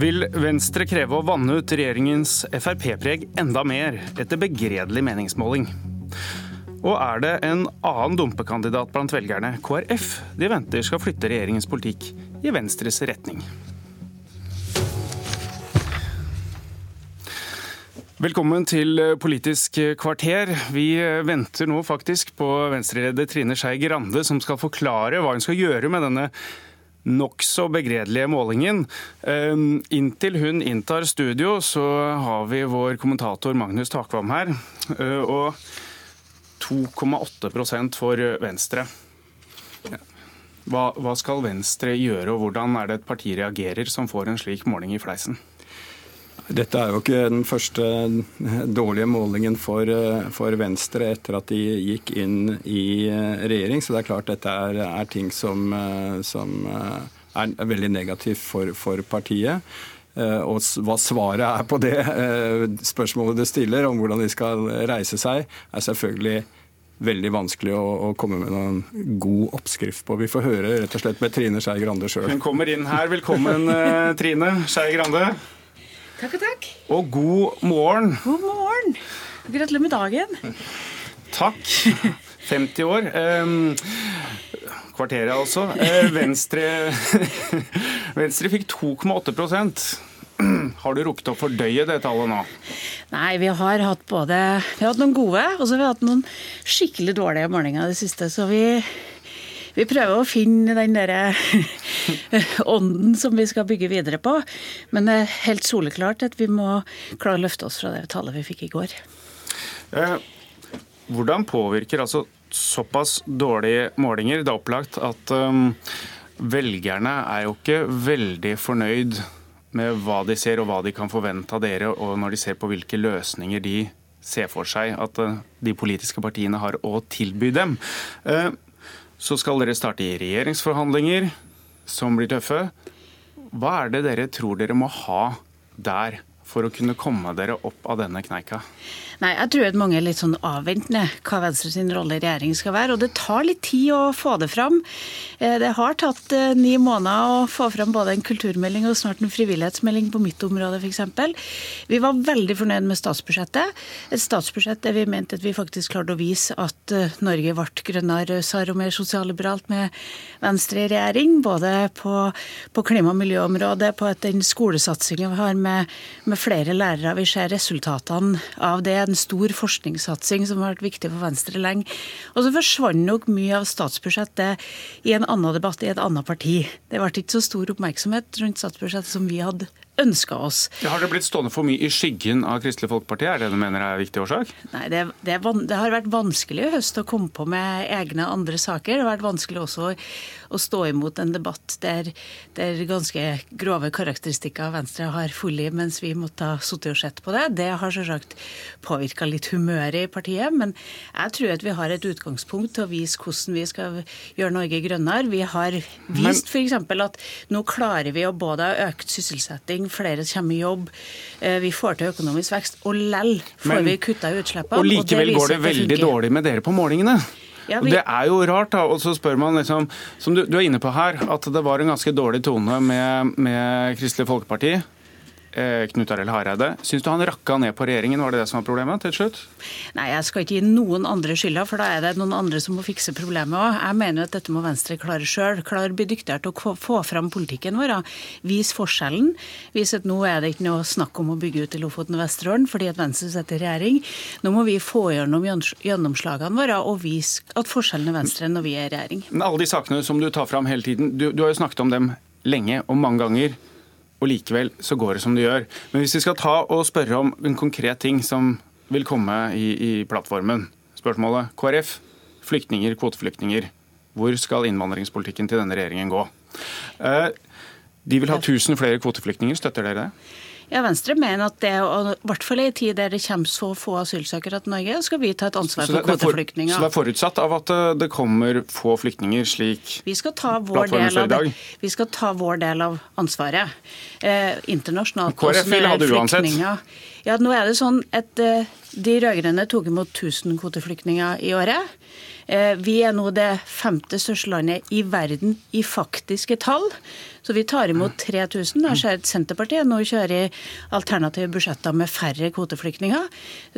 Vil Venstre kreve å vanne ut regjeringens Frp-preg enda mer etter begredelig meningsmåling? Og er det en annen dumpekandidat blant velgerne, KrF, de venter skal flytte regjeringens politikk i Venstres retning? Velkommen til Politisk kvarter. Vi venter nå faktisk på Venstre-leder Trine Skei Grande, som skal forklare hva hun skal gjøre med denne nokså begredelige målingen. Ehm, inntil hun inntar studio, så har vi vår kommentator Magnus Takvam her. Eh, og 2,8% for Venstre. Hva, hva skal Venstre gjøre, og hvordan er det et parti reagerer som får en slik måling i fleisen? Dette er jo ikke den første dårlige målingen for, for, Venstre etter at de gikk inn i regjering. Så det er klart dette er, er ting som, som, er veldig negativt for, for partiet. Og hva svaret er på det spørsmålet du stiller om hvordan de skal reise seg, er selvfølgelig veldig vanskelig å, å, komme med noen god oppskrift på. Vi får høre rett og slett med Trine Skei Grande sjøl. Hun kommer inn her. Velkommen, Trine Skei Grande. Takk og takk. Og god morgen. God morgen. Gratulerer med dagen. Takk. 50 år. Kvarteret, altså. Venstre, Venstre fikk 2,8% har du rukket å fordøye det tallet nå? Nei, vi har hatt både Vi har hatt noen gode, og så har vi hatt noen skikkelig dårlige målinger i det siste. Så vi vi prøver å finne den derre ånden som vi skal bygge videre på. Men det er helt soleklart at vi må klare å løfte oss fra det tallet vi fikk i går. Eh, hvordan påvirker altså såpass dårlige målinger? Det er opplagt at um, velgerne er jo ikke veldig fornøyd med hva de ser og hva de kan forvente av dere, og når de ser på hvilke løsninger de ser for seg at de politiske partiene har å tilby dem. Så skal dere starte i regjeringsforhandlinger som blir tøffe. Hva er det dere tror dere må ha der for å kunne komme dere opp av denne kneika? Nei, Jeg tror at mange er litt sånn avventende hva Venstres rolle i regjering skal være. Og det tar litt tid å få det fram. Eh, det har tatt eh, ni måneder å få fram både en kulturmelding og snart en frivillighetsmelding på mitt område f.eks. Vi var veldig fornøyd med statsbudsjettet. Et statsbudsjett der vi mente at vi faktisk klarte å vise at eh, Norge ble grønnere, rausere og mer sosialliberalt med Venstre i regjering. Både på, på klima- og miljøområdet, på at den skolesatsinga vi har med, med flere lærere. Vi ser resultatene av det en stor forskningssatsing som har vært viktig for Venstre lenge. Og så forsvant nok mye av statsbudsjettet i en annen debatt i et annet parti. Det ble ikke så stor oppmerksomhet rundt statsbudsjettet som vi hadde ønska oss. Har det blitt stående for mye i skyggen av Kristelig Folkeparti? Er det du mener er en viktig årsak? Nei, det, det, det, har vært vanskelig i høst å komme på med egne andre saker. Det har vært vanskelig også å stå imot en debatt der, der ganske grove karakteristikker av Venstre har full i, mens vi måtte ha sittet og sett på det. Det har selvsagt påvirka litt humøret i partiet, men jeg tror at vi har et utgangspunkt til å vise hvordan vi skal gjøre Norge grønnere. Vi har vist f.eks. at nå klarer vi å både ha økt sysselsetting flere kommer i jobb, eh, vi får til økonomisk vekst, og lell får Men, vi kutta utslippene. Og likevel og går det veldig det dårlig med dere på målingene. Ja, vi... Det er jo rart, da. Og så spør man liksom, som du, du, er inne på her, at det var en ganske dårlig tone med, med Kristelig Folkeparti. Eh, Knut Arild Hareide. Syns du han rakka ned på regjeringen, var det det som var problemet til slutt? Nei, jeg skal ikke gi noen andre skylda, for da er det noen andre som må fikse problemet òg. Jeg mener jo at dette må Venstre klare sjøl. Klare bli dyktigere til å få fram politikken vår. Vise forskjellen. Vise at nå er det ikke noe snakk om å bygge ut i Lofoten og Vesterålen fordi at Venstre sitter i regjering. Nå må vi få gjennom gjennomslagene våre og vise at forskjellen er Venstre når vi er i regjering. Men alle de sakene som du tar fram hele tiden, du, du har jo snakket om dem lenge og mange ganger og likevel så går det som det gjør. Men hvis vi skal ta og spørre om en konkret ting som vil komme i, i plattformen. Spørsmålet KrF, flyktninger, kvoteflyktninger. Hvor skal innvandringspolitikken til denne regjeringen gå? Eh, de vil ha 1000 flere kvoteflyktninger, støtter dere det? Ja, Venstre mener at det, og i hvert fall i en tid der det kommer så få asylsøkere til Norge, skal vi ta et ansvar for kvoteflyktninger. Så det er forutsatt av at eh, det kommer få flyktninger, slik vi skal ta vår del av det. Vi skal ta vår del av ansvaret. Eh, internasjonalt. KrF vil ha det uansett. Ja, nå er det sånn at eh, De rød-grønne tok imot 1000 kvoteflyktninger i året. Eh, vi er nå det femte største landet i verden i faktiske tall. Så vi tar imot 3000. Jeg ser at Senterpartiet nå kjører alternative budsjetter med færre kvoteflyktninger,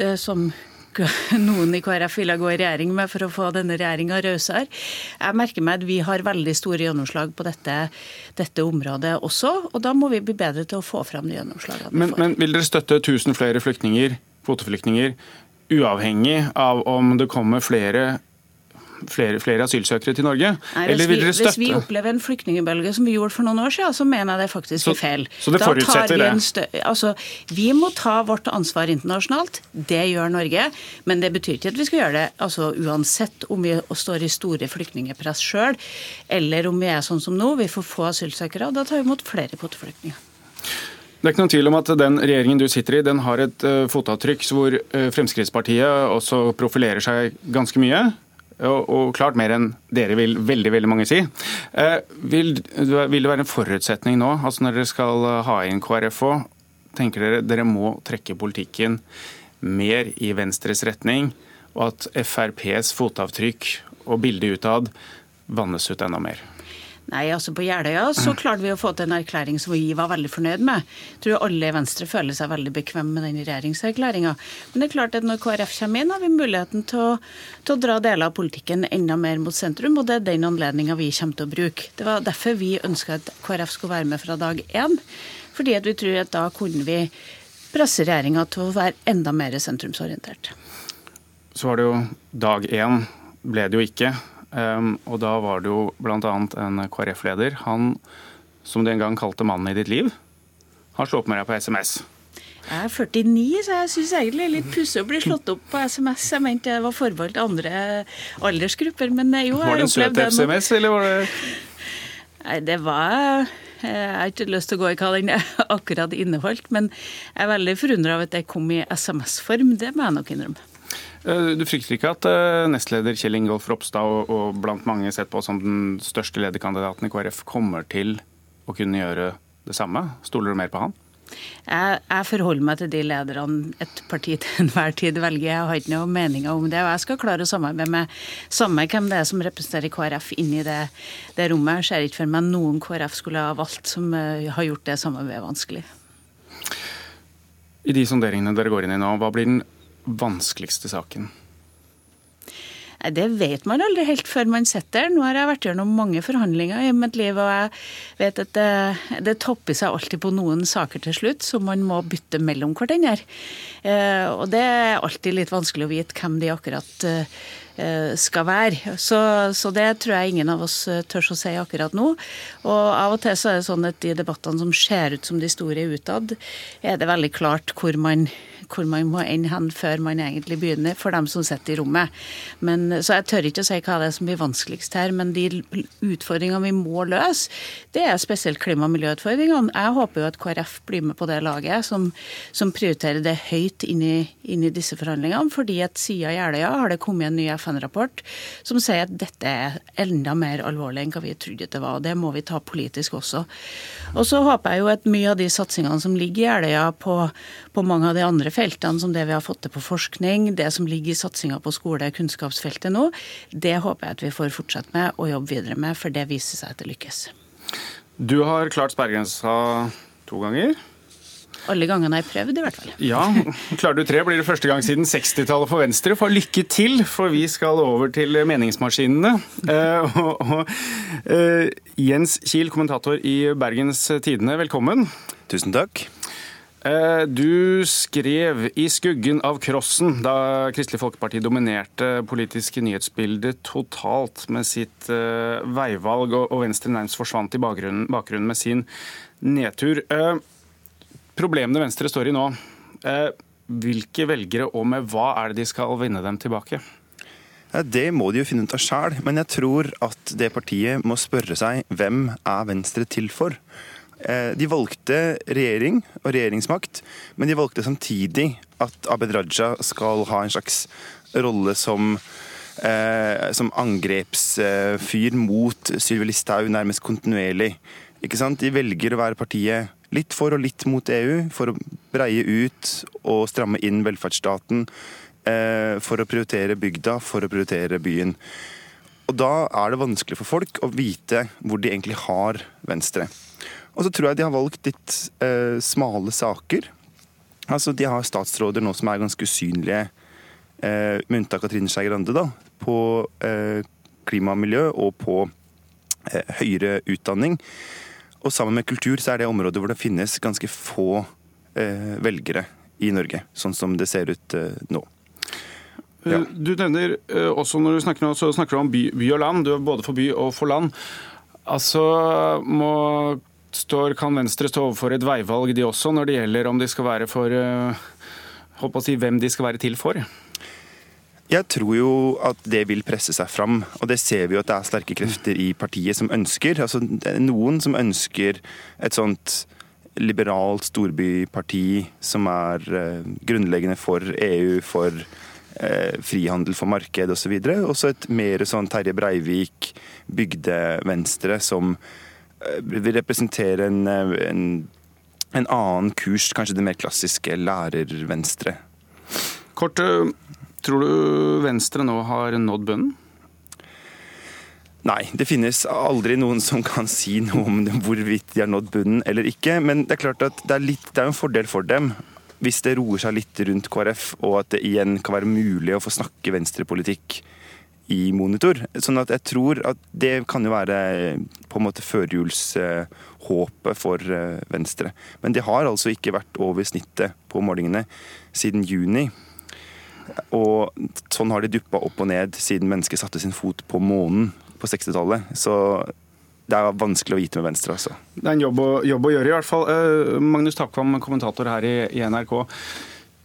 eh, som noen i KrF ville gå i regjering med for å få denne regjeringa rausere. Jeg merker meg at vi har veldig store gjennomslag på dette, dette, området også, og da må vi bli bedre til å få fram de gjennomslagene. Men, men vil dere støtte 1000 flere flyktninger, kvoteflyktninger, uavhengig av om det kommer flere flere, flere asylsøkere til Norge? Nei, Eller vil dere støtte Hvis vi opplever en flyktningbølge som vi gjorde for noen år siden, så mener jeg det faktisk er feil. Så det forutsetter det? Altså, vi må ta vårt ansvar internasjonalt. Det gjør Norge. Men det betyr ikke at vi skal gjøre det altså, uansett om vi står i store flyktningepress sjøl, eller om vi er sånn som nå, vi får få asylsøkere. og Da tar vi imot flere kvoteflyktninger. Det er ikke noen tvil om at Den regjeringen du sitter i, den har et uh, fotavtrykk hvor uh, Fremskrittspartiet også profilerer seg ganske mye og, klart mer enn dere vil veldig veldig mange si. Eh, vil, vil, det være en forutsetning nå, altså når dere skal ha inn KrF òg, tenker dere dere må trekke politikken mer i Venstres retning, og at FrPs fotavtrykk og bilde utad vannes ut enda mer? Nei, altså På Jeløya så klarte vi å få til en erklæring som vi var veldig fornøyd med. Jeg tror alle i Venstre føler seg veldig bekvem med den regjeringserklæringa. Men det er klart at når KrF kommer inn, har vi muligheten til å, til å dra deler av politikken enda mer mot sentrum, og det er den anledninga vi kommer til å bruke. Det var derfor vi ønska at KrF skulle være med fra dag én. Fordi at vi tror at da kunne vi presse regjeringa til å være enda mer sentrumsorientert. Så var det jo dag én, ble det jo ikke. Um, og da var det jo bl.a. en KrF-leder, han som du en gang kalte 'mannen i ditt liv', har slått med deg på SMS. Jeg er 49, så jeg syns egentlig det er litt pussig å bli slått opp på SMS. Jeg mente det var forbeholdt andre aldersgrupper, men jo, jeg Var det en søt SMS, eller var det Nei, det var Jeg har ikke lyst til å gå i hva den akkurat inneholdt, men jeg er veldig forundra over at det kom i SMS-form. Det må jeg nok innrømme. Eh, du frykter ikke at eh, nestleder Kjell Ingolf Ropstad og, og blant mange sett på som den største lederkandidaten i KrF kommer til å kunne gjøre det samme? Stoler du mer på han? Jeg, jeg, forholder meg til de lederne et parti til enhver tid velger. Jeg har ikke noen meninger om det. Og jeg skal klare å samarbeide med samme hvem det er som representerer KrF inni det, det rommet. Jeg ser ikke for meg noen KrF skulle ha valgt som uh, har gjort det samarbeidet vanskelig. I de sonderingene dere går inn i nå, hva blir den vanskeligste saken? Det vet man aldri helt før man sitter. Nå har jeg vært gjennom mange forhandlinger i mitt liv, og jeg vet at det, det topper seg alltid på noen saker til slutt som man må bytte mellom hverandre. Eh, og det er alltid litt vanskelig å vite hvem de akkurat eh, skal være. Så, så, det tror jeg ingen av oss eh, tør å si akkurat nå. Og av og til så er det sånn at de debattene som ser ut som de store utad, er det veldig klart hvor man hvor man må ende hen før man egentlig begynner, for dem som sitter i rommet. Men, så jeg tør ikke å si hva det er som blir vanskeligst her, men de utfordringene vi må løse, det er spesielt klima- og miljøutfordringene. Jeg håper jo at KrF blir med på det laget som, som prioriterer det høyt inn i, inn i, disse forhandlingene, fordi at siden Jeløya har det kommet en ny FN-rapport som sier at dette er enda mer alvorlig enn hva vi trodde det var. og Det må vi ta politisk også. Og så håper jeg jo at mye av de satsingene som ligger i Jeløya på, på mange av de andre feltene, feltene som det vi har fått til på forskning, det som ligger i satsinga på skole- kunnskapsfeltet nå, det håper jeg at vi får fortsette med og jobbe videre med, for det viser seg at det lykkes. Du har klart sperregrensa to ganger. Alle gangene jeg har prøvd, i hvert fall. Ja, Klarer du tre, blir det første gang siden 60-tallet for Venstre. For lykke til, for vi skal over til meningsmaskinene. Uh, og, uh, Jens Kiel, kommentator i Bergens Tidende, velkommen. Tusen takk. Eh, du skrev i skuggen av Krossen, da Kristelig Folkeparti dominerte politiske nyhetsbildet totalt med sitt eh, veivalg, og Venstre nærmest forsvant i bakgrunnen, bakgrunnen med sin nedtur. Eh, problemene Venstre står i nå, hvilke velgere og med hva er det de skal vinne dem tilbake? Det må de jo finne ut av sjøl, men jeg tror at det partiet må spørre seg hvem er Venstre til for? Eh, de valgte regjering og regjeringsmakt, men de valgte samtidig at Abed Raja skal ha en slags rolle som, eh, som angrepsfyr mot Sylvi Listhaug nærmest kontinuerlig. De velger å være partiet Litt for og litt mot EU, for å breie ut og stramme inn velferdsstaten. Eh, for å prioritere bygda, for å prioritere byen. Og Da er det vanskelig for folk å vite hvor de egentlig har Venstre. Og så tror jeg de har valgt litt eh, smale saker. Altså, De har statsråder nå som er ganske usynlige, eh, med unntak av Trine Skei Grande, da, på eh, klima og miljø og på eh, høyere utdanning. Og sammen med kultur så er det området hvor det finnes ganske få eh, velgere i Norge, sånn som det ser ut eh, nå. Ja. Du nevner også når du snakker, nå, så snakker du om by, by, og land. Du er både for by og for land. Altså, må, står, Kan Venstre stå overfor et veivalg de også, når det gjelder om de skal være for håper å si hvem de skal være til for? Jeg tror jo at det vil presse seg fram, og det ser vi jo at det er sterke krefter i partiet som ønsker. Altså, noen som ønsker et sånt liberalt storbyparti som er uh, grunnleggende for EU, for eh, frihandel, for marked osv. Og så et mer sånn Terje Breivik, bygde Venstre, som vil representere en, en, en, annen kurs, kanskje det mer klassiske lærervenstre. Kort, Tror du Venstre nå har nådd bunnen? Nei, det finnes aldri noen som kan si noe om hvorvidt de har nådd bunnen eller ikke. Men det er klart at det er, litt, det er en fordel for dem hvis det roer seg litt rundt KrF, og at det igjen kan være mulig å få snakke venstrepolitikk i monitor. Sånn at jeg tror at det kan jo være på en måte førjulshåpet for eh, Venstre. Men det har altså ikke vært over snittet på målingene siden juni. Og sånn har de duppa opp og ned siden mennesket satte sin fot på månen på 60-tallet. Så det er vanskelig å vite med Venstre, altså. Det er en jobb å, jobb å gjøre, i hvert fall. Uh, Magnus Takvam, kommentator her i, i, NRK.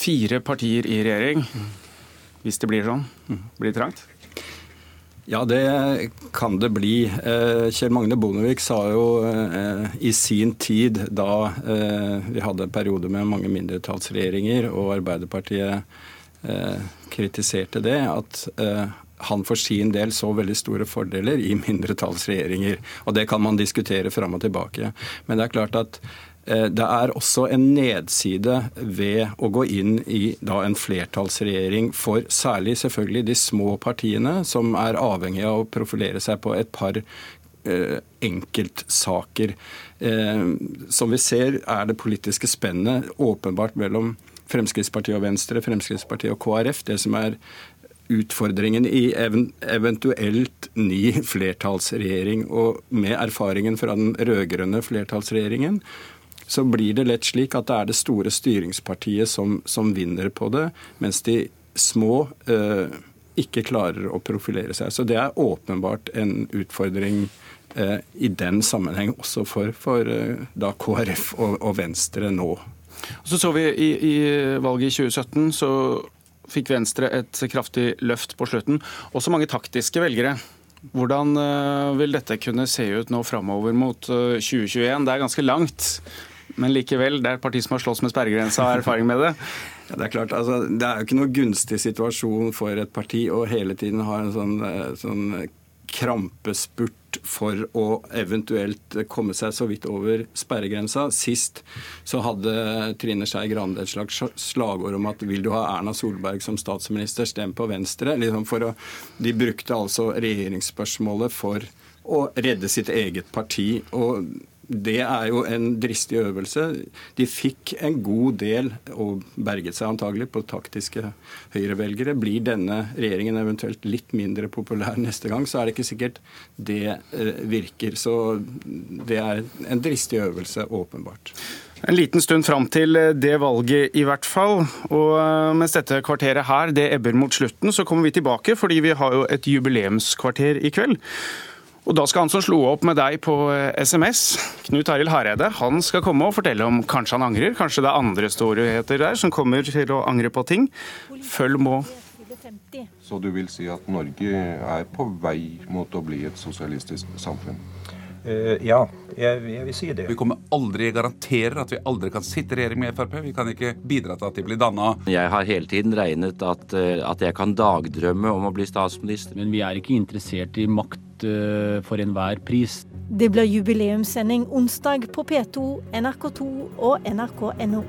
Fire partier i regjering. Hvis det blir sånn, blir det trangt? Ja, det kan det bli. Eh, Kjell Magne Bondevik sa jo eh, i sin tid, da vi hadde en periode med mange mindretallsregjeringer og Arbeiderpartiet Eh, kritiserte det, at eh, han for sin del så veldig store fordeler i mindretallsregjeringer. Og det kan man diskutere fram og tilbake. Men det er klart at eh, det er også en nedside ved å gå inn i da, en flertallsregjering for særlig selvfølgelig de små partiene, som er avhengig av å profilere seg på et par eh, enkeltsaker. Eh, som vi ser er det politiske spennet åpenbart mellom Fremskrittspartiet og Venstre, Fremskrittspartiet og KrF. Det som er utfordringen i eventuelt ny flertallsregjering. Og med erfaringen fra den rød-grønne flertallsregjeringen, så blir det lett slik at det er det store styringspartiet som, som vinner på det, mens de små eh, ikke klarer å profilere seg. Så det er åpenbart en utfordring eh, i den sammenheng også for, for eh, da KrF og, og Venstre nå. Så så vi i, i valget i 2017 så fikk Venstre et kraftig løft på slutten. Også mange taktiske velgere. Hvordan uh, vil dette kunne se ut nå framover mot uh, eh, 2021? Det er ganske langt, men likevel. Det er et parti som har slåss med sperregrensa og har erfaring med det. Ja, det er klart, altså, det er jo ikke noe gunstig situasjon for et parti å hele tiden ha en sånn, eh, sånn krampespurt for å eventuelt komme seg så vidt over sperregrensa. Sist så hadde Trine Skei Grande et slags slagord om at vil du ha Erna Solberg som statsminister, stem på Venstre. Liksom å, de brukte altså regjeringsspørsmålet for å redde sitt eget parti. og det er jo en dristig øvelse. De fikk en god del, og berget seg antagelig, på taktiske høyrevelgere. Blir denne regjeringen eventuelt litt mindre populær neste gang, så er det ikke sikkert det eh, virker. Så det er en dristig øvelse, åpenbart. En liten stund fram til det valget, i hvert fall. Og eh, mens dette kvarteret her det ebber mot slutten, så kommer vi tilbake, fordi vi har jo et jubileumskvarter i kveld. Og Da skal han som slo opp med deg på SMS, eh, Knut Arild Hareide, han skal komme og fortelle om kanskje han angrer. Kanskje det er andre storheter der som kommer til å angre på ting. Følg må. Så du vil si at Norge er på vei mot å bli et sosialistisk samfunn? Uh, ja, jeg, jeg, vil si det. Vi kommer aldri garanterer at vi aldri kan sitte i regjering med Frp. Vi kan ikke bidra til at de blir danna. Jeg har hele tiden regnet at, eh, at jeg kan dagdrømme om å bli statsminister. Men vi er ikke interessert i makt uh, for enhver pris. Det blir jubileumssending onsdag på P2, NRK2 og nrk.no.